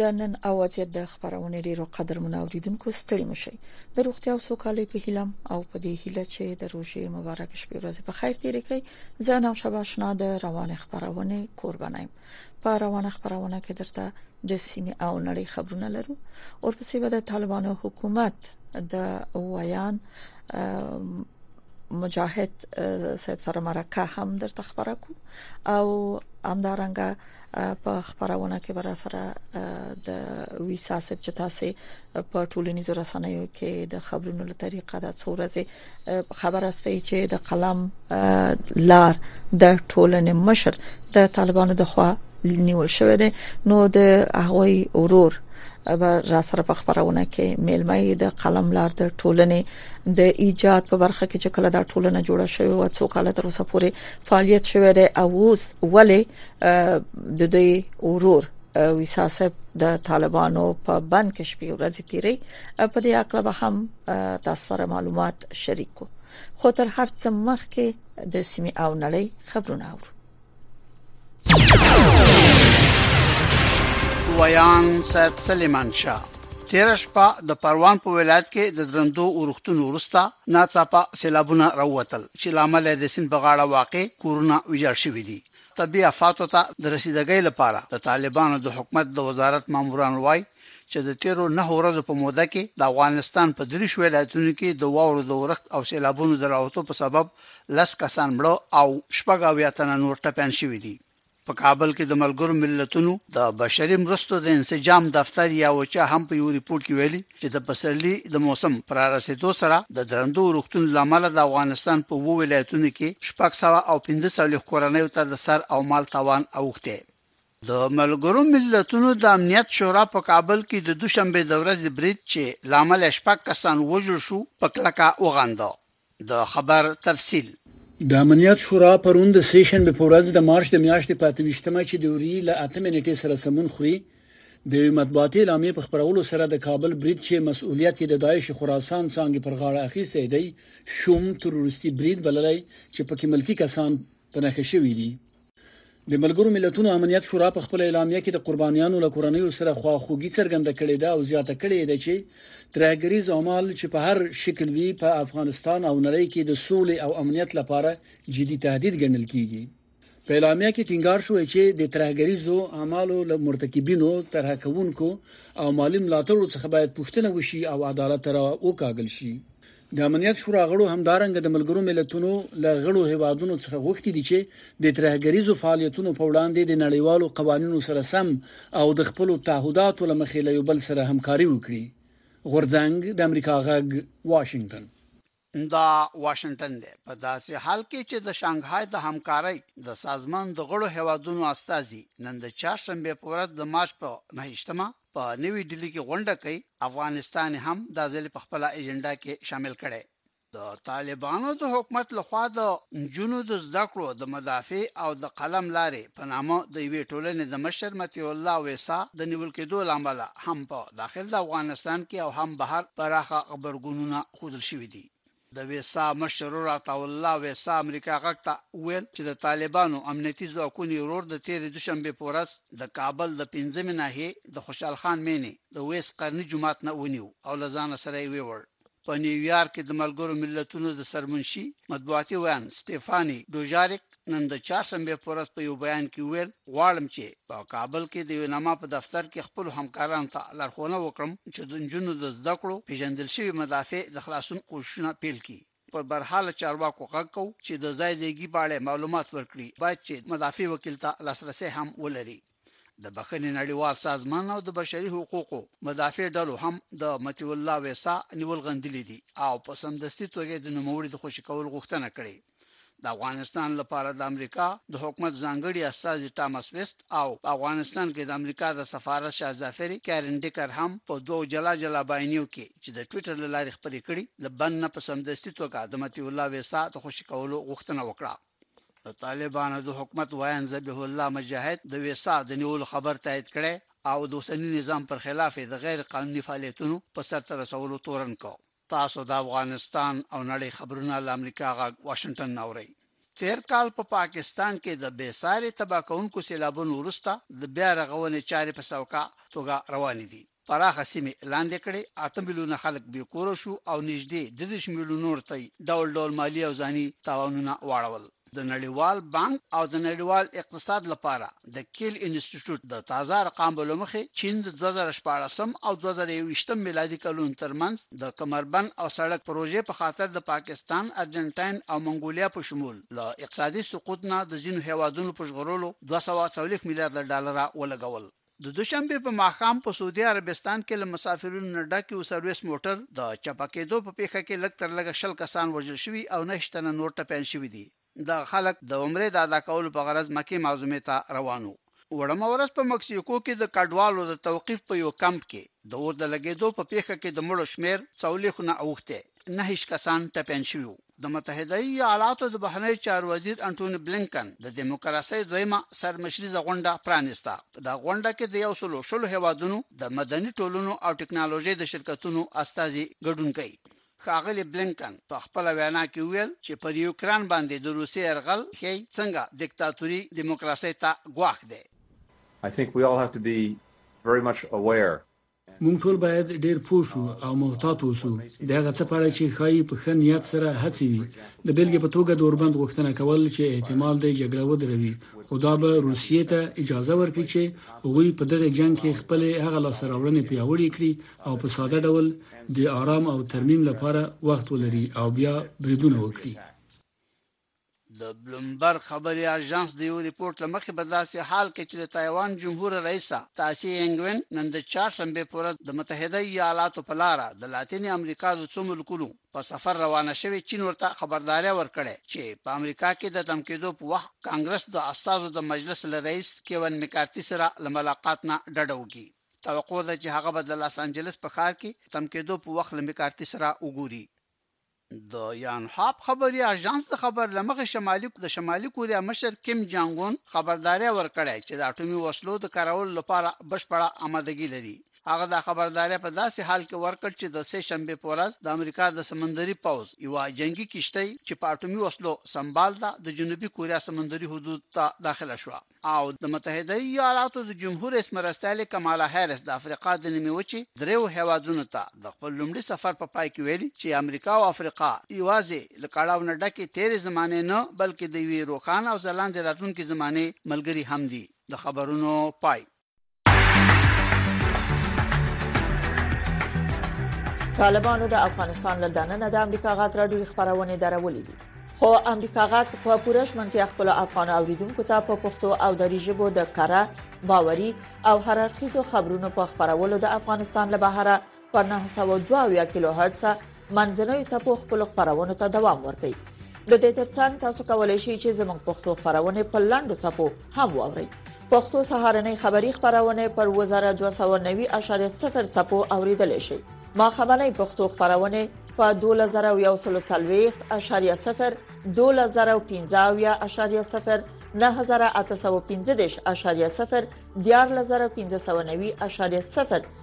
د نن اواز د خبرونه ډیرو قدر منوریدونکو ستړي مشي د روغتیا او سوکالۍ په هیله او په دې هیله چې د روژې مبارک شپې ورځ په خیر تیرې کړئ زه نو شباشنا د روانه خبرونه قربانای په روانه خبرونه کې درته د سیمه او نړۍ خبرونه لرو او په سیمه د طالبانو حکومت د ویان مجاهد صاحب سره مرکه هم درته خبره کو او همدارنګه په خبرونه کې ور سره د ویسا صاحب چې تاسو په ټولنیزو رسنیو کې د خبرونو له طریقه د څورزه خبر استي چې د قلم لار د ټولنې مشر د طالبانو د خوا نیول شوې ده نو د هغوی اورور را سره په خبرونه کې ملمه د قلم لار د ټولنې د ایجاد په برخه کې چې کله دا ټولنه جوړه شوې و څو کال تر اوسه پورې فعالیت شوې ده او اوس ولې د دوی ورور ویسا صاحب د طالبانو په بند کې شپې ورځې تیری په دې اړه به هم تاسو سره معلومات شریکو خو تر هر څه مخکې د سیمه او نړۍ خبرونه اورو ویان سید سلیمان شاه تیر شپه د پروان په ولایت کې د درندو اورښتون ورستا ناڅاپه سیلابونه راووتل چې لامل د سین په غاړه واقع کورونه ویجاړ شوې دي طبي افاتو ته د رسیدګۍ لپاره د طالبانو د حکومت د وزارت ماموران وای چې د تیرو نه ورځو په موده کې د افغانستان په دریش ولایتونو کې د واورو د اورښت او سیلابونو د راوتو په سبب لس کسان مړه او شپږ اویا تنه نور ټپیان شوي دي په کابل کې د ملګرو ملتونو د بشري مرستو د انسجام دفتر یا وچا هم په یو ریپورت کې ویلي چې د پسرلي د موسم پر رسیدو سره د درندو ورښتون لامل د افغانستان په وو ولایتونو کې شپږ سو او 15 کورنۍ ته د سر او مال تاوان اوخته د ملګرو ملتونو د امنیت شورا په کابل کې د دوشنبې د ورځې برید چې له امله یې شپږ کسان ووژل شو، په کلکه وغنده. د خبر تفصیل. د امنیت شورا پرون د سې شنبې په ورځ د مارچ د میاشتې په اته ویشت مه چې د وري له اتمې نېټې سره سمون خوري، د یوې مطبوعاتي اعلامیې په خپرولو سره د کابل برید چې مسوولیت یې د داعش خراسان څانګې پر غاړه اخیستی دی، شوم تروریستي برید بللی چې پکې ملکي کسان په نښه شوي دي. د ملګرو ملتونو امنیت شورا په خپل اعلامیه کې د قربانیانو له کورنیو سره خواخوږي څرګنده کړې ده او زیاته کړې ده چې ترهګریز اعمال چې په هر شکل وي په افغانستان او نړۍ کې د سولې او امنیت لپاره جدي تهدید ګڼل کیږي په اعلامیه کې ټینګار شوی چې د ترهګریزو اعمالو له مرتکبینو طرح کوونکو او مالي ملاتړو څخه باید پوښتنه وشي او عدالت ته راوکاږل شي د امنیت شورا غړو همدارنګه د ملګرو ملتونو له غړو هیوادونو څخه غوښتي دي چې د ترهګریزو فعالیتونو په وړاندې د نړیوالو قوانینو سره سم او د خپلو تعهداتو له مخې له یو بل سره همکاري وکړي. غورځنګ، د امریکا غږ، واشنګټن. دا واشنګټن دی، په داسې حال کې چې د شانګهای د همکارۍ د سازمان د غړو هیوادونو استازي نن د چهارشنبې په ورځ د مارچ په نهه ویشت مه، په نوي ډیلي کې غونډه کوي، افغانستان یې هم دا ځل په خپله ایجنډا کې شامل کړی. د طالبانو د حکومت له خوا د نجونو د زده کړو د مدافع او د قلم لارې په نامه د یوې ټولنې د مشر مطیع الله ویسا د نیول کېدو له امله هم په داخل د افغانستان کې او هم بهر پراخه غبرګونونه ښودل شوي دي. د ویسا مشر عطا الله ویسا امریکا غږ ته وویل چې د طالبانو امنیتي ځواکونو یې ورور د تېرې دوشنبې په ورځ د کابل د پنځمې ناحیې د خوشحال خان مېنې د ویس قرني جومات نه ونیو او له ځانه سره یې ویوړ. په نیویارک کې د ملګرو ملتونو د سرمنشي مطبوعاتي ویاند سټیفاني ډوژاریک نن د چهارشنبې په ورځ په یو بیان کې وویل، غواړم چې په کابل کې د یوناما په دفتر کې خپلو همکارانو ته لارښونه وکړم چې د نجونو د زده کړو پېژندل شوې مدافع د خلاصون کوششونه پېل کړي. پر برحاله چارواکو غږ کوو چې د ځای ځایګي په اړه معلومات ورکړي، باید چې مدافع وکیل ته لاسرسی هم ولري. د بخښنې نړیوال سازمان او د بشري حقوقو مدافع ډلو هم د مطیع الله ویسا نیول غندلي دي او په سمدستي توګه د نوموړي د خوشي کول غوښتنه کړې د افغانستان لپاره د امریکا د حکومت ځانګړي استازي ټامس ویست او په افغانستان کې د امریکا د سفارت شاهزافري کارن ډیکر هم په دوو جلا جلا بیانیو کې چې د ټویټر له لارې خپرې کړي له بند نه په سمدستي توګه د مطیع الله ویسا د خوشي کولو غوښتنه وکړه د طالبانو د حکومت ویاند ذبیح الله مجاهد د ویسا د نیولو خبر تایید کړی او د اوسني نظام پر خلاف یې د غیر قانوني فعالیتونو په سرته رسولو تورن کړ. تاسو د افغانستان او نړۍ خبرونه له امریکا غږ واشنګټن نه اورئ. تېر کال په پاکستان کې د بې ساري تباه کوونکو سېلابونو وروسته د بیا رغونې چارې په سوکه توګه روانې دي. پراخه سیمې لاندې کړې، اته میلیونه خلک بې کوره شو او نږدې دېرش میلیون نور ته یې ډول ډول مالي او ځاني تاوانونه واړول. د نړیوال بانک او د نړیوال اقتصاد لپاره د کیل انسټیټوټ د تازه ارقامو له مخې، چین د دوه زره شپاړس م او دوه زره یوویشت م میلادي کلونو ترمنځ د کمربند او سړک پروژې په خاطر د پاکستان، ارجنټاین او منګولیا په شمول له اقتصادي سقوط نه د ځینو هېوادونو په ژغورلو دوه سوه څلوېښت میلیارده ډالره ولګول. د دوشنبې په ماښام په سعودي عربستان کې له مسافرینو نه ډک یو سرویس موټر د چپه کېدو په پېښه کې لږ تر لږه شل کسان وژل شوي او نهه تنه نور ټپیان شوي دي. دغه خلک د عمرې د ادا کولو په غرض مکې معظمې ته روان وو. وړمه ورځ په مکسیکو کې د کډوالو د توقیف په یو کمپ کې د اور د لګېدو په پېښه کې د مړو شمېر څولېښو نه اوښتی. نهش کسان ټپیان شوي وو. د متحده ایالاتو د بهرنیو چارو وزیر انټوني بلینکن د دیموکراسۍ دویمه سرمشریزه غونډه پرانیسته. په دا غونډه کې د یو سلو شلو هېوادونو د مدني ټولنو او ټکنالوژۍ د شرکتونو استازي ګډون کوي. ښاغلي بلینکن په خپله وینا کې وویل چې پر یوکراین باندې د روسیې یرغل ښیي څنګه دیکتاتوري دیموکراسۍ ته ګواښ دی. I think we all have to be very much aware موږ ټول باید ډېر پوه شو او محتاط اوسو د هغه څه په اړه چې ښايي په ښه نیت سره هڅې وي، د بېلګې په توګه د اوربند غوښتنه کول چې احتمال دی جګړه ودروي، خو دا به روسیې ته اجازه ورکړي چې هغوی په دغه جنګ کې خپلې هغه لاسته راوړنې پیاوړې کړي او په ساده ډول د آرام او ترمیم لپاره وخت ولري او بیا بریدونه وکړي. د بلومبرګ خبري اژانس د یو رپورټ له مخې په داسې حال کې چې د تایوان جمهور رئیسه تاسي ینګ وین نن د چهارشنبې په ورځ د متحده ایالاتو په لاره د لاتینې امریکا د څو ملکونو په سفر روانه شوې چین ورته خبرداری ورکړی چې په امریکا کې د تم کېدو په وخت کانګرس د استازو د مجلس له رئیس کیون مکارتي سره له ملاقات نه ډډه وکړي توقع ده چې هغه به د لاس انجلس په ښار کې تم کېدو په وخت له مکارتي سره وګوري د یانهاپ خبري اژانس د خبر له مخې شمالي د شمالي کوریا مشر کیم جانګ اون خبرداری ورکړی چې د اټومي وسلو د کارولو لپاره بشپړه آمادګي لري. هغه دا خبرداری په داسې حال کې ورکړ چې د سې شنبې په ورځ د امریکا د سمندري پوځ یوه جنګي کښتۍ چې په اټومي وسلو سمبال ده د جنوبي کوریا سمندري حدود ته داخله شوه. او د متحده ایالاتو د جمهور رئیس مرستیالې کمالا هریس د افریقا د نیمې وچې دریو هېوادونو ته د خپل لومړي سفر په پای کې ویلي چې امریکا او افریقا یوازې له کړاو نه ډکې تېرې زمانې نه بلکې د یوې روښانه او ځلانده راتلونکې زمانې ملګري هم دي. د خبرونو پای. طالبانو د افغانستان له دننه د امریکا غاټ راډیو خبرونه درولې دي خو امریکا غاټ په پوره شمنتیا خپل افغان اوریدونکو ته په پښتو او دری ژبه د کره باوري او هر اړخیزو خبرونو په خبرولو د افغانستان له بهره په نهه سوه دوه اویا کیلو هرتز منځنیو څپو خپلو خپرونو ته دوام ورکړئ. د دې ترڅنګ تاسو کولی شئ چې زموږ پښتو خپرونې په لنډو څپو هم واورئ. پښتو سهارنۍ خبری خپرونه پر 2290.0 څپو اوریدل شي. ماخمنۍ پښتو خبرونه په 12140.0 12015.0 9815.0 14590.0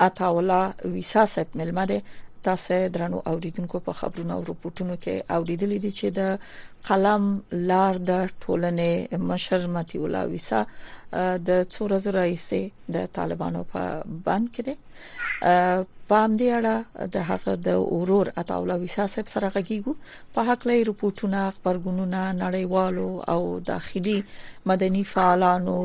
عطا الله ویسا صاحب ملما دی تاسو درنو اوریدونکو په خبرونو او رپورټونو کې اوریدلې دي چې د قلم لار د ټولنې مشر متي الله ویسا د څو ورځې راځي د طالبانو په بند کې دی په همدې اړه د هغه د اورور عطا الله ویسا صاحب سره غږیږو په هکله یې رپوټونه، غبرګونونه، نړیوالو او داخلي مدني فعالانو،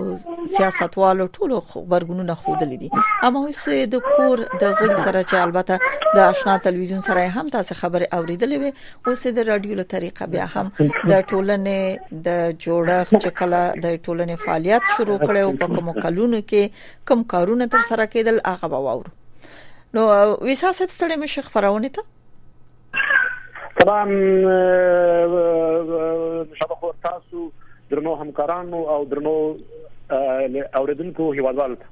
سیاستوالو ټولو غبرګونونه خودلې دي. اما اوس د کور د غړي سره چې البته د آشنا تلویزیون سره هم تاسو خبرې اوریدلې وي اوس د رادیو له طریقه بیا هم د ټولنې د جوړښت چې کله د ټولنې فعالیت شروع کړي او په کوم کلونو کې کوم کارونه تر سره کېدل هغه به واورو نو ویسا صاحب ستړي مشه خبرونه ته طبعا شبخو تاسو درنو همکارانو او درنو اوریدونکو هیوادوالو ته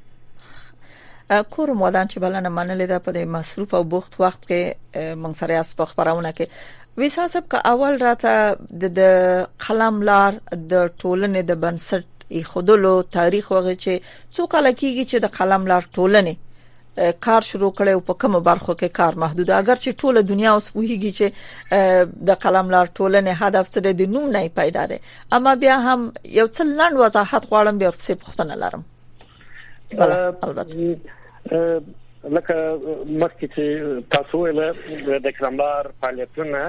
کورم ودان چې بلنه منلې ده په مصروف او بوخت وخت کې مونږ سره اس په خبرونه کې ویسا صاحب که اول راته د قلم لار د ټولنې د بنسټ ایخودلو تاریخ وغه چې څو کال کېږي چې د قلم لار ټولنې کار شروع کړي او په کوم برخو کې کار محدود اگر چې ټوله دنیا اوس پوهیږي چې د قلم لار ټولنې هدف څه د نوم نه پیدا دی اما بیا هم یو څل لند وضاحت غواړم بیا ورپسې پوښتنه لرم البته لکه مخکې چې تاسو ویل د قلم لار فعالیتونه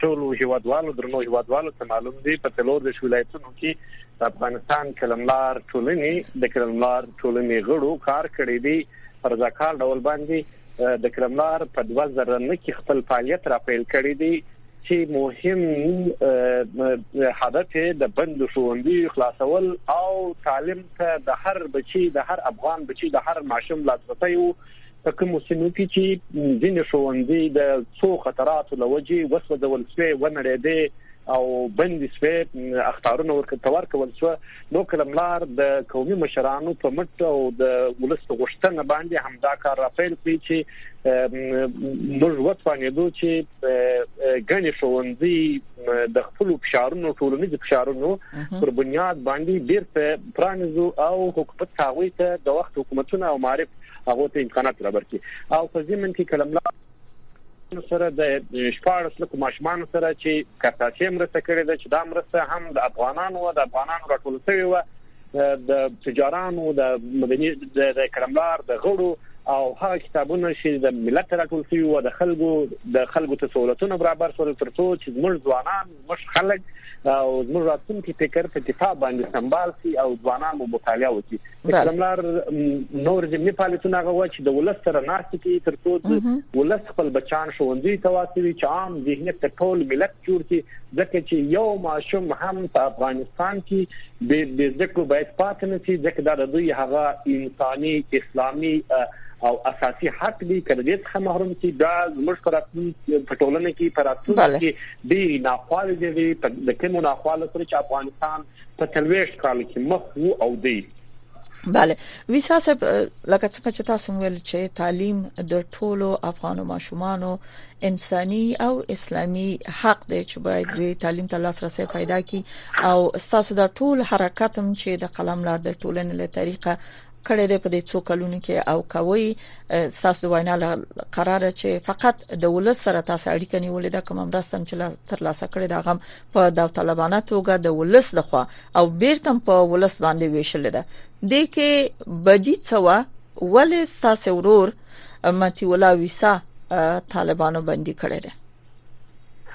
ټول هیوادوالو درنو هیوادوالو ته معلوم دي په تلور د ولایتونو کې د افغانستان کلملار ټولنې د کلملار ټولنې غړو کار کړی دی پر ځکار ډول باندې د کلملار په 2009 کې خپل فعالیت را پیل کړی دی چې مهم هدف د بند ښوونځي خلاصول او تعلیم ته د هر بچي د هر افغان بچي د هر ماشوم لاسرسي او په کومو سیمو کې چې ځینې ښوونځي د څو خطراتو له وجې وسوځول شوې ونړېدې او بندي شوې اختارونه ورکړ ورکول شو نو کلملار د قومي مشرانو په مټ او د ولست غوښتنه باندې همدا کار راپیل کړی چې موږ وتوانېدو چې غني ښوونځي د خپل فشارونو ټولنیز فشارونو پر بنیاد باندې بیرته پرانیزو او حکومت هغه ته د وخت حکومتونه او معرف هغه ته امکانات برابرکړي او په ضمن کې کلملا سره د 14 لکه ماشومان سره چې کارتاسي مرسته کړې ده چې دا مرسته هم د افغانانو او د افغانانو راټول شوی و د تجارانو د مدني د کرملار د غړو او هغه کتابونه چې د ملت راټول شوی و د خلکو د خلکو ته سہولتونه برابر سول ترڅو چې موږ ځوانان زموږ خلک او زموږ راتلونکي فکر په کتاب باندې سمبال سي او ځوانان مو مطالعه وکړي اسلاملار نور جمعي فعالیتونه غوا چې د ولس سره ناشته کې ترڅو ولس خپل بچان شوندوي تواسوي چې عام ذهنیت ته ټول ملت جوړ کی ځکه چې یو ماشوم هم په افغانستان کې به د ذکر باید پاتې نشي ځکه دا د دوی هغه انساني اسلامي او اساسي حق دی کړي څخه محروم کی دا زموږ پر ټولنه کې پر ټولنه کې ډېری ناخوالې د هغې په د کومو ناخوالو سره چې افغانستان په څلوېښت کال کې مخ وو او دی بله ویسا صاحب لکه څنګه چې تاسو ویل چې تعلیم د ټولو افغان ماشومان انساني او اسلامي حق دی چې باید دوی تعلیم ته لاسرسي پیدا کړي او تاسو د ټول حرکت هم چې د قلم لار د ټولنې له طریقه کړی دی په دې څو کلونو کې او کوي ساس د وینا قرار چې فقط د ولس سره تاسو اړیکه نیولې ده کوم مرستم چې تر لاسه کړی دا غم په داوطلبانه توګه د ولس لخوا او بیرته په ولس باندې ویشل ده د کې بدی څوا ولې تاسو ورور متی ولا ویسا طالبانو بندي کړی دی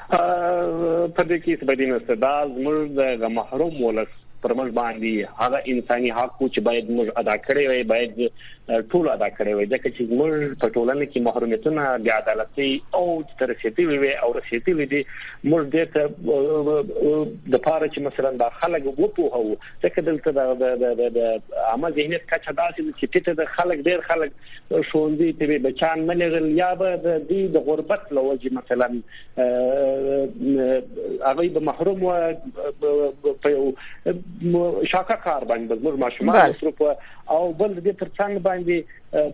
په دې کې سبدي نشته دا زموږ د محروم ولس پر موږ باندې هغه انساني حق چې باید موږ ادا کړی وي باید ټول ادا کړی وي ځکه چې موږ په ټولنه کې محرومیتونه بې عدالتي او تر رسیدلې وي او رسیدلې دي موږ دې ته د پاره چې مثلا دا خلک وپوهو ځکه دلته د عامه ذهنیت کچه داسې چې ټیټه د خلک ډیر خلک ښوونځي ته به بچان نه لېږل یا به د دوی د غربت له وجې مثلا هغوی به محروم و په یو شاکه کار باندې به زموږ ماشومان مصروف او بل دې ترڅنګ باندې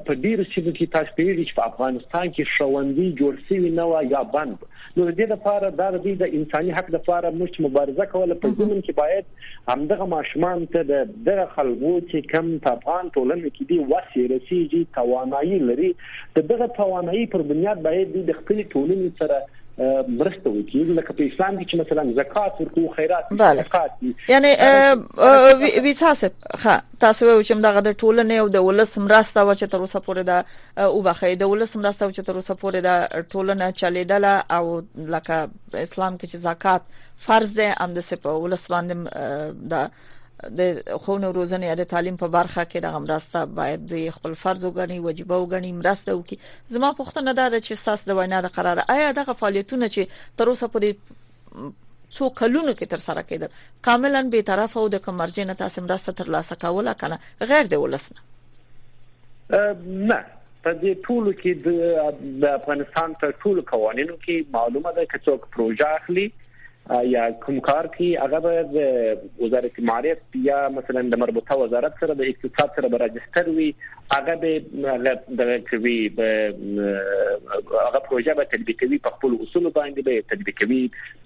په ډیرو سیمو کې تاسو پیری چې په افغانستان کې ښوونځي جوړ شوی نه و یا بند نو دې لپاره د دوی د انساني حق لپاره موږ مبارزه کوله په ضمن کې باید همدغه ماشومان ته د دغه خلکو چې کم په افغان ټولنه کې دی وسې رسیږي توانایي لري د دغه توانایي پر بنیاد باید دوی د خپل ټولنې سره مرسته وکړي لکه په اسلام کې چې مثلا زکات ورکو خیرات صدقات دي یعنی ویسا صاحب ها تاسو یو چې دغه د ټولنې او د ولس مرسته و چې تر اوسه پورې دا او بخې د ولس مرسته و چې تر اوسه پورې دا ټولنه چلیدله او لکه اسلام کې چې زکات فرض دی هم د سپه ولس باندې د د خونو روزنې یا د تعلیم په برخه کې د مرسته باید د خپل فرض وګڼي واجبه وګڼي مرسته وکړي زما پوښتنه دا ده چې ساس د وینا د قرار آیا دغه فعالیتونه چې تر اوسه پورې څو کلونو کې تر سره کېدل کاملا به طرف او د کمرجنه تاسو مرسته تر لاسه کوله کنه غیر د ولسنه نه په دې ټولو کې د افغانستان تر ټولو قوانینو کې معلومه ده چې څوک پروژه اخلي یا کوم کار کوي هغه باید وزارت معارف یا مثلا د مربوطه وزارت سره د اقتصاد سره برابر وي هغه به د کوي هغه پروژه به تطبیقوي په خپل اصول باندې به تطبیقوي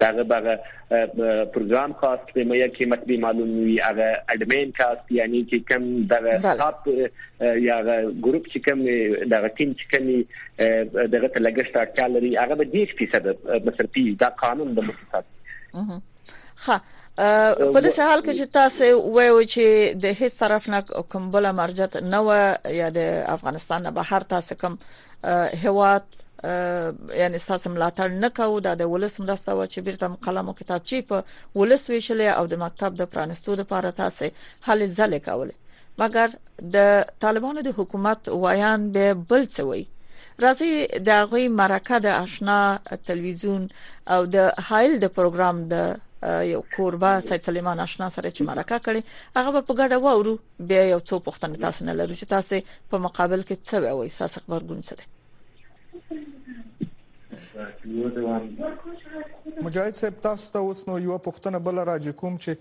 دا به پروګرام کاست به مې کې مطلب معلوم وي هغه اډمین کاست یعنی چې کوم دغه خاط یا ګروپ چې کوم دغه ټیم چې کوم دغه تلګښت اړتیا لري هغه به 10% مصرفي دا قانون د مصرفات خا په دې حال کې چې تاسو وایو چې د هیڅ طرف نه کوم بل مرجت نه و یا د افغانستان نه بهر تاسو کوم هواد یعنی تاسو ملاتړ نه کاوه دا د ولس مرسته و چې بیرته قلم او کتابچې په ولس ویشلې او د مکتب د پرانستو لپاره تاسو هلې ځلې کولې مګر د طالبانو د حکومت وایان به بل څه وایي راځي د غوي مرکه د آشنا تلویزیون او د هایل د پروګرام د یو کوربه سید سلیمان آشنا سره چې مرکه کړي هغه په ګډه وورو بیا یو څو پښتنه تاسو نه لرو چې تاسو په مقابل کې څه وایي تاسو خبرګون څه دی مجاهد صاحب تاسو ته اوس نو یو پښتنه بل راځي کوم چې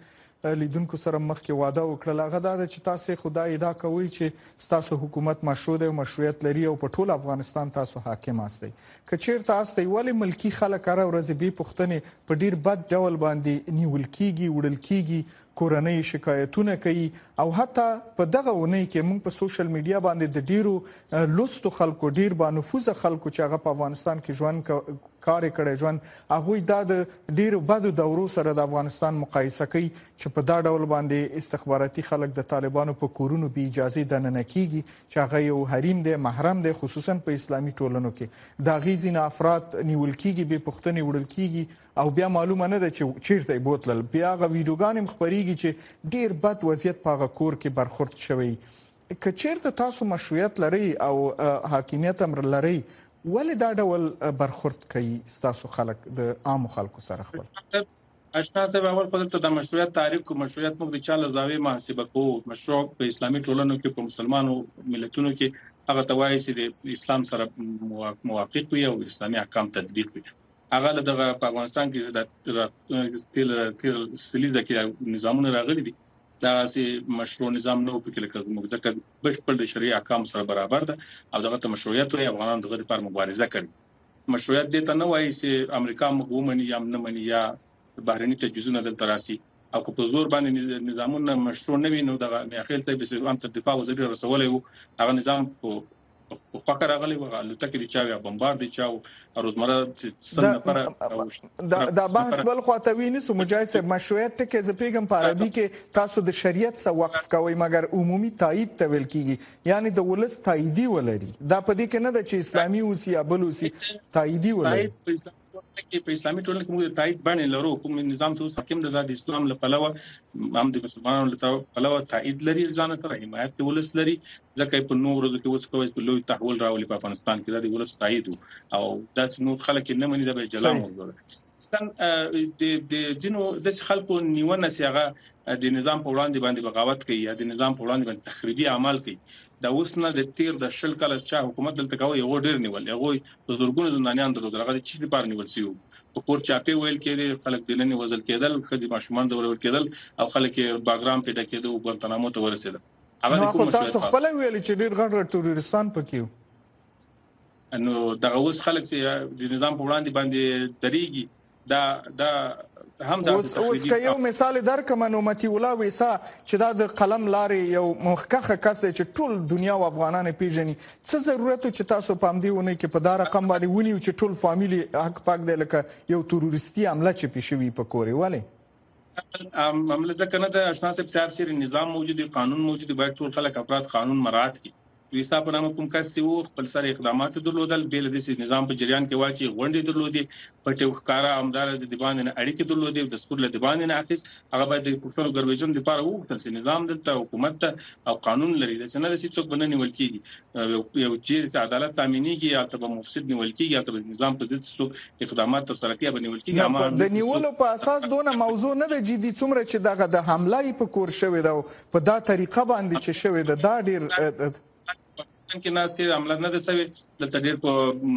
لیدونکو سره مخکې واده وکړل هغه دا چې تاسو خدای ادا کوي چې تاسو حکومت مشروع دی او مشروعیت لري او په ټول افغانستان تاسو حاکم اوسئ کچیر تاسو دی ولی ملکی خلک هر ورځ به پښتنې په ډیر بد ډول باندې نیول کیږي وړل کیږي کورنۍ شکایتونه کوي او حتی په دغه اونۍ کې موږ په سوشل میډیا باندې د ډیرو لوستو خلکو ډیر با نفوذ خلکو چې هغه په افغانستان کې ژوند کار کړی ژوند هغه دا د ډیرو بدو دورو سره د افغانستان مقایسه کوي چې په دا ډول باندې استخباراتي خلک د طالبانو په کورونو بي اجازه دننه کیږي چې هغه یو حریم دی محرم دی خصوصا په اسلامي ټولنو کې دا غیزینه افراد نیول کیږي به پښتني وړل کیږي او بیا معلومه نه ده چې چیرته یې بوتلل بیا هغه ویډیوګانې هم خپریږي چې ډیر بد وضعیت په هغه کور کې برخورد شوی که چیرته تاسو مشروعیت لرئ او حاکمیت امر لرئ ولې دا ډول برخورد کوي تاسو خلک د عام خلکو سره خپل اشنا صاحب اول خو دلته د مشروعیت تعریف کو مشروعیت موږ د چاله زاوی محاسبه کو مشروع په اسلامي ټولنو کې په مسلمانو ملتونو کې هغه توایي چې د اسلام سره موافق وي او اسلامي احکام تطبیق وي هغه له دغه په افغانستان کې چې تیر تیر سلیزه کې نظامونه راغلي دي دا سي مشروع نظام نه پکې لکه موږ ځکه بشپړ د شریعه احکام سره برابر ده او دغه ته مشروعیت وي افغانان دغه لپاره مبارزه کوي مشروعیت دې ته نه وایي چې امریکا موږ ومني یا نه مني یا بهرني تجهیزونه دلته راسي او که په زور باندې نظامونه مشروع نه وي نو دغه میاخیل ته به سیوان تر دفاع وزیر رسولې وو هغه نظام په په پکه راغلی و الوتکه دي چا وي بمبار دي چا روزمره سل نفر دا بحث بل خواته وی نسو مجاهد صاحب مشروعیت ټکی ز پیګم په عربي کې تاسو د شریعت سره وقف کوي مګر عمومي تایید ته ویل کیږي یعنی د ولس تاییدی ولري دا په دې کې نه ده چې اسلامي اوسي یا بل اوسي تاییدی ولري ټولنه کې په اسلامي ټولنه کې موږ د تایید بڼې لرو کوم نظام چې اوس حاکم ده دا د اسلام له پلوه هم د مسلمانانو له پلوه تایید لري ځان سره حمایت د ولس لري ځکه په نو ورځو کې اوس کوي چې لوی تحول راولي په افغانستان کې دا د ولس تایید او داسې نور خلک نه مني دا به جلا موضوع ده ستن د د جنو د خلکو نیونه سیغه د نظام په وړاندې باندې بغاوت کوي یا د نظام په وړاندې باندې تخریبي اعمال کوي د اوس نه د تیر د شل کاله چې چا حکومت دلته کاوه هغو ډیر نیول هغو په زرګونو زندانیان درلودل هغه د چیچ لپاره نیول سوي وو په کور چاپې ویل کیدې خلک دننه وژل کیدل ښځي ماشومان ځورول کیدل او خلک یې باګرام پیدا کیدو او ګوانتانامو ته ورسیدل هغه د کوم مشروعیت په اساس. نو دغه اوس خلک چې د نظام په وړاندې باندې دریږي دا دا هم دا اوس اوس که یو مثال درکم نو متی الله ویسا چې دا د قلم لارې یو مخکخه کس دی چې ټول دنیا او افغانان پیژني څه ضرورت چې تاسو پام دی ونه کې په دا رقم باندې ونیو چې ټول فامیلی حق پاک دی لکه یو تروریستي عمله چې پیښوي په کوري ولی عمله ځکه نه د اشناس په سیار سره نظام موجود قانون موجود باید ټول خلک افراد قانون مراعات کړي دوی ستا په نامه کوم کس چې وو خپل سره اقدامات درلودل بې له دې چې نظام په جریان کې وه چې غونډې درلودې پټې او ښکاره همداراز د باندې نه اړیکې درلودې او دستور له د باندې نه اخیست هغه باید د پښتنو ګرویژن لپاره وغوښتل شي نظام دلته حکومت ته او قانون لري داسې نه ده چې څوک به نه نیول کیږي یو چیرې چې عدالت تامینیږي هلته به مفسد نیول کیږي هلته به نظام په ضد څوک اقدامات ترسره کوي به نیول کیږي نه د نیولو په اساس دونه موضوع نه ده جدي څومره چې دغه د حمله یې په کور شوې ده او په دا طریقه باندې چې شوې ده دا ډیر پاکستان کې ناس ته عمله نه ده سوي دلته ډیر په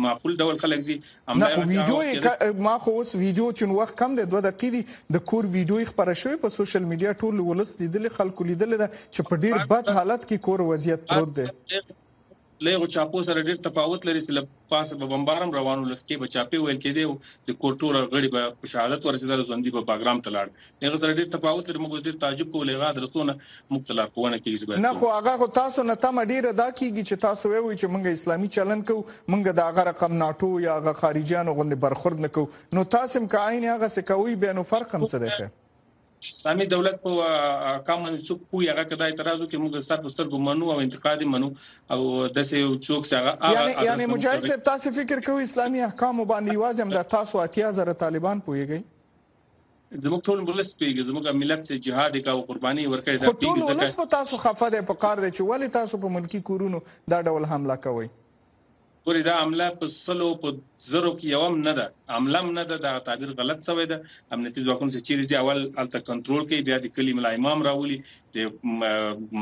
معقول ډول خلک زی عمله نه ویډیو ما خو اوس ویډیو چون وخت کم دی 2 دقیقې دي د کور ویډیو خبره شوې په سوشل میډیا ټول ولس لیدل خلکو لیدل ده چې په ډیر بد حالت کې کور وضعیت پروت دی له هغو چاپو سره ډېر تفاوت لري چې له پاسه به بمبار هم روان و، له ښکې به چاپې ویل کېدې او د کور ټول غړي به په شهادت ورسېدل او ژوندي به باګرام ته لاړ. له هغه سره ډېر تفاوت لري، موږ اوس ډېر تعجب کوو له هغه ادرسو نه موږ ته لارښوونه کېږي چې باید څه وکړو. نه خو هغه خو تاسو نه تمه ډېره دا کېږي چې تاسو ویوئ چې موږ اسلامي چلند کوو، موږ د هغه رقم ناټو یا هغه خارجیانو غوندې برخورد نه کوو. نو تاسې هم که عین هغسې کوئ بیا نو فرق هم څه دی خیر؟ اسلامي دولت په احکام باندې څوک پوي هغه کدا اعتراض وکړي موږ سر په سترګو منو او انتقاد منو او داسې یو څوک چې هغه یعنی یعنی مجاهد صاحب تاسو فکر کوئ اسلامي احکام باندې یوازې هم د تاسو اتیا زره طالبان پويږي زموږ ټول ولس پیږي زموږ ملت چې جهاد کا او قرباني ورکړي دا پیږي ټول ولس په تاسو خفه ده په کار ده چې ولی تاسو په ملکی کورونو دا ډول حمله کوئ ګوري دا عمله په سلو په زرو کې یو هم نه ده عمله هم نه ده دا تعبیر غلط شوی ده امنیتي ځواکونه چې چیرې ځي اول هلته کنټرول کوي بیا د کلی ملا امام راولي د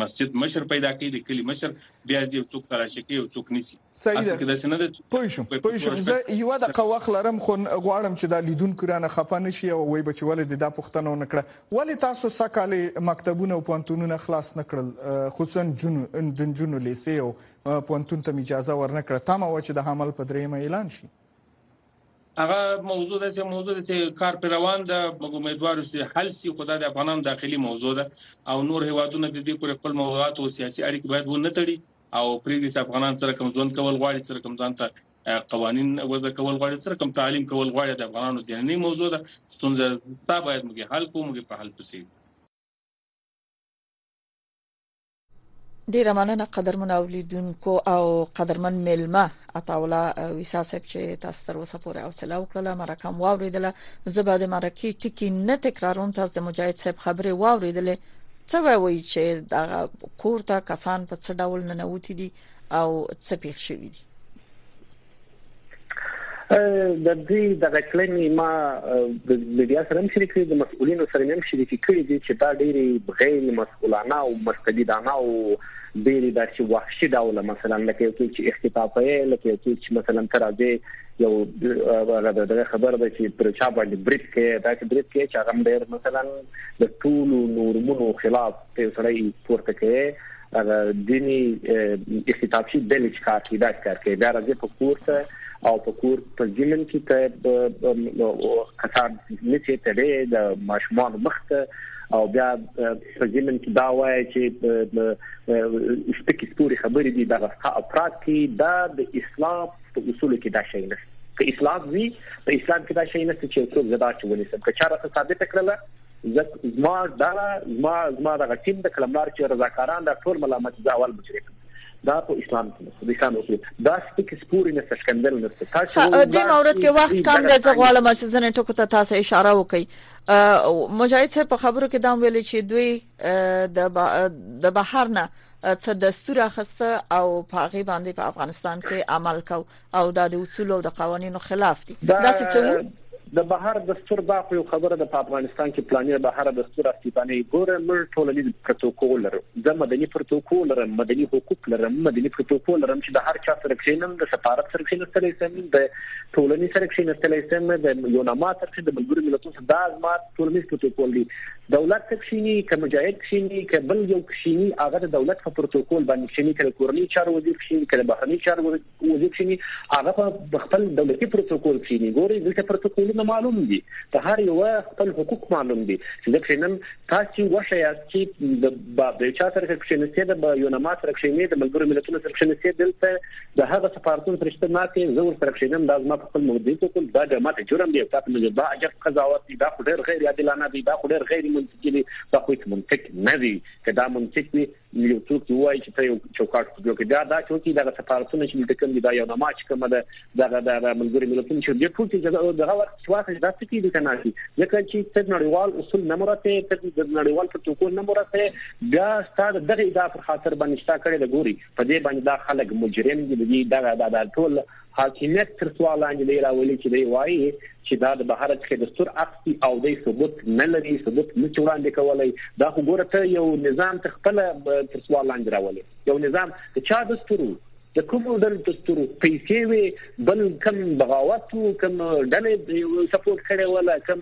مسجد مشر پیدا کوي د کلی مشر بیا د یو څوک تلاشي کوي یو څوک نیسي اصل کې داسې نه ده پوه شوم پوه شوم زه یوه دقه وخت لرم خو غواړم چې دا لیدونکو رانه خفه نه شي او وایي به چې ولې دې دا پوښتنه ونه کړه ولې تاسو سږکال مکتبونه او پوهنتونونه خلاص نه کړل خصوصا د نجونو لیسې او پوهنتون ته مې اجازه ورنه کړه، تمه وه چې د حمل په درېیمه اعلان شي. هغه موضوع داسې موضوع ده چې کار پرې روان ده، موږ امیدوار یو چې حل شي، خو دا د افغانانو داخلي موضوع ده او نور هېوادونه د دې پورې خپل موضوعات او سیاسي اړیکې باید ونه تړي او پرېږدي چې افغانان څه رقم ژوند کول غواړي، څه رقم ځان ته قوانین وضع کول غواړي، څه رقم تعلیم کول غواړي، دا د افغانانو دننۍ موضوع ده، ستونزه شته باید موږ یې حل کړو، موږ یې په حل پسې یو. ډیره مننه قدرمن اولیدونکو او قدرمن ملما عطاولا ویسا صاحب چې تاسو تر اوسه پورې حوصله وکړه مرکه مو واوریدله زه به د مرکې ټکی نه تکراروم تاسو د مجاهد صاحب خبرې واوریدلې څه وایي چې دا کورته کسان په څه ډول ننوتی دي او څه پیښ شوی دي د دې دغه کلمې ما د میډیا سره هم شریک کړې د مسؤلینو سره هم شریک کړې دي چې دا ډېری غیر مسؤلانه او مستبدانه او ډېری داسې وحشي ډول مثلا لکه یو چې اختطافي لکه یو چې مثلا ترازه یو هغه د خبر د چې پر چا باندې بریټ کې دا چې بریټ کې چې هغه ډېر مثلا د ټولو نورمونو خلاف ته سړی پورته کوي هغه دیني استطاعتي د لچ کار کې دا کار کوي دا راځي په کوړه او په کور په ځینن کې ته کثار لچې ته د ماشومان مخته او بیا په ځینن کې دا وایي چې سپکې سپوري خبرې دي د غفقه افراد کې دا د اسلام په اصول کې دا شی نه په اسلام وی په اسلام کې دا شی نه چې څوک زدا چې ونیسم که چا راته ثابت کړله زک زما ډله زما زما دغه ټیم د کلمدار چې رضاکاران دا ټول ملامت دا اول مشرک دا په اسلام کې نشته د اسلام اصول دا سپک سپوري نه څرګندل نشته تاسو د مورد کې وخت کم دی زه غواړم چې زنه ټکو ته تاسو اشاره وکړئ مجاهد صاحب په خبرو کې دا ویل چې دوی د د بهر نه څه دستور اخسته او په غي باندې په افغانستان کې عمل کو او دا د اصولو او د قوانینو خلاف دي داسې څه وو؟ د بهر دستور دا خو یو خبره ده په افغانستان کې پلانې بهر دستور اصلي بنه ګوره موږ ټولنیز پروتوکول لرو زه مدني پروتوکول لرم مدني حقوق لرم مدني پروتوکول لرم چې د هر چا سره کښینم د سفارت سره کښینستلی سم د ټولنې سره کښینستلی سم د یوناما سره د ملګرو ملتونو سره دا زما ټولنیز پروتوکول دی دولت ته کښینی که مجاهد کښینی که بل یو کښینی هغه د دولت په پروتوکول باندې کښینی که کورنی چارو وزیر کښینی که بهرنی چارو وزیر کښینی هغه په خپل دولتي پروتوکول کښینی ګوري دلته پروتوکولونه معلوم دي په هر یو خپل حقوق معلوم دي چې د کښینن تاسو وښه یاست چې د بابریچا سره کښینسته د یونما سره کښینې د ملګرو ملتونو سره کښینسته دلته د هغه سفارتونو سره چې ماته زه ور سره کښینم دا زما خپل موجودي پروتوکول دا د ماته جرم دی تاسو نه دا اجر قضاوت دی دا خو ډیر غیر عادلانه دی دا خو ډیر غیر منطقي دی دا خو هیڅ منطق نه دی که دا منطق وي یو څوک چې وایي چې ته یو چوکاټ جوړ کړې دا دا چې وتی دا سفارتونه چې د کوم دی دا یو نما چې کومه ده دا دا د ملګری ملتونو چې د ټول چې دغه وخت چې واخې دا څه کیږي کنه چې ځکه چې تر نړیوال اصول نه مرته تر د نړیوال پروتوکول نه مرته دا ستاسو دغه ادا پر خاطر باندې شتا کړی د ګوري په دې باندې دا خلک مجرم دي د دې دغه دا ټول حاکمیت تر سوال لاندې دی راولي چې دی وایي چې دا د بهر څخه دستور عکس دی او دی ثبوت نه لري ثبوت نه وړاندې کولای دا خو ګوره ته یو نظام ته خپل تر سوال لاندې راولي یو نظام د چا دستور د کوم ډول دستور پیسې وي بل کم بغاوت کم ډلې سپورټ کړي ولا کم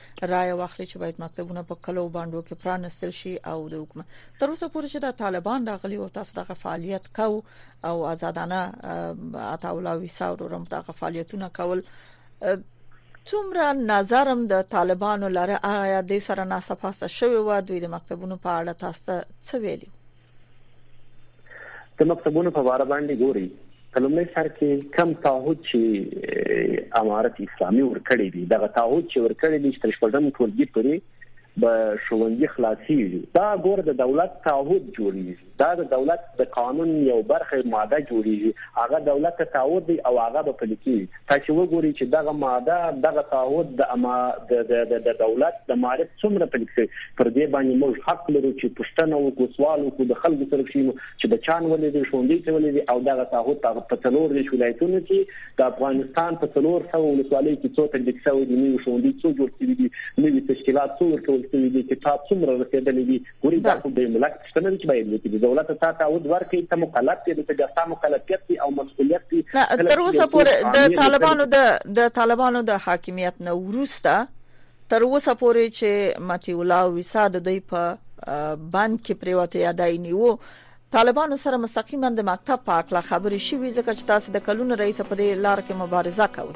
رائے واخلي چې باید مکتبونه په کلو باندې کې پرانستل شي او د حکومت تر اوسه پورې چې د طالبان راغلي او تاسو دغه فعالیت کو او آزادانه عطا الله ویسا ورم دغه فعالیتونه کول څومره نظرم د طالبانو لره آیا د سره ناسپاسه شوی و دوی د مکتبونو په اړه تاسو ته څه ویلي د مکتبونو په باره باندې ګوري په لومړي سر کې کم تعهد چې امارت اسلامي ورکړي دي دغه تعهد چې ورکړي دي چې تر شپږم ټولګي پورې به شوونځي خلاصيږي دا ګور د دولت تعهد جوړیږي دا د دولت د قانون یو برخه ماده جوړیږي هغه دولت ته تعهد دی او هغه به پلي کیږي تاسې وګورئ چې دغه ماده، دغه تعهد د اما د د د د دولت د معارف څومره پلي کړي. پر دې باندې موږ حق لرو چې پوښتنه وکړو، سوال وکړو، د خلکو سره کښېنو چې بچیان ولې دې ښوونځي ته ولې دې او دغه تعهد په په څلور دېرش ولایتونو کې د افغانستان په څلور سوه ولسوالیو کې څو تطبیق شوی دي، نوي ښوونځي څو جوړ شوي دي، نوي تشکیلات څو ورکول شوي دي، کتاب څومره رسېدلی دي. ګورئ دا خو د ملت ته نه چې باید وکړي د دولت تا تعود ورکړي ته مکلف یې د ګستا مکلفیت دی او مسؤلیت دی تر اوسه پورې د طالبانو د د طالبانو د حاکمیت نه ورسته تر اوسه پورې چې ماتی الله ویسا د دوی په بند کې پریوته یادای نیو طالبانو سره مستقیما د مکتب په اړه خبرې شوې ځکه چې تاسو د کلونو رئیس په دې لار کې مبارزه کوئ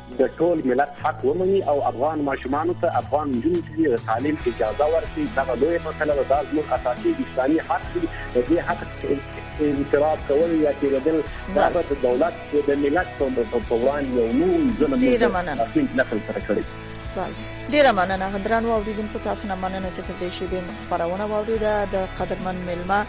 د ټول ملت حق ومني او افغان ماشومانو ته افغان نجونو ته د تعلیم اجازه ورکړي دغه لوی مسله ده دا زموږ اساسي اسلامي حق دی د دې حق اعتراض کول یا تیریدل دا به د دولت او د ملت په وړاندې یو لوی ظلم دی چې نسل سره کړی بله ډیره مننه درنو اوریدونکو تاسو نه مننه چې تر دې شیبې خبرونه واوریده د قدرمن ملما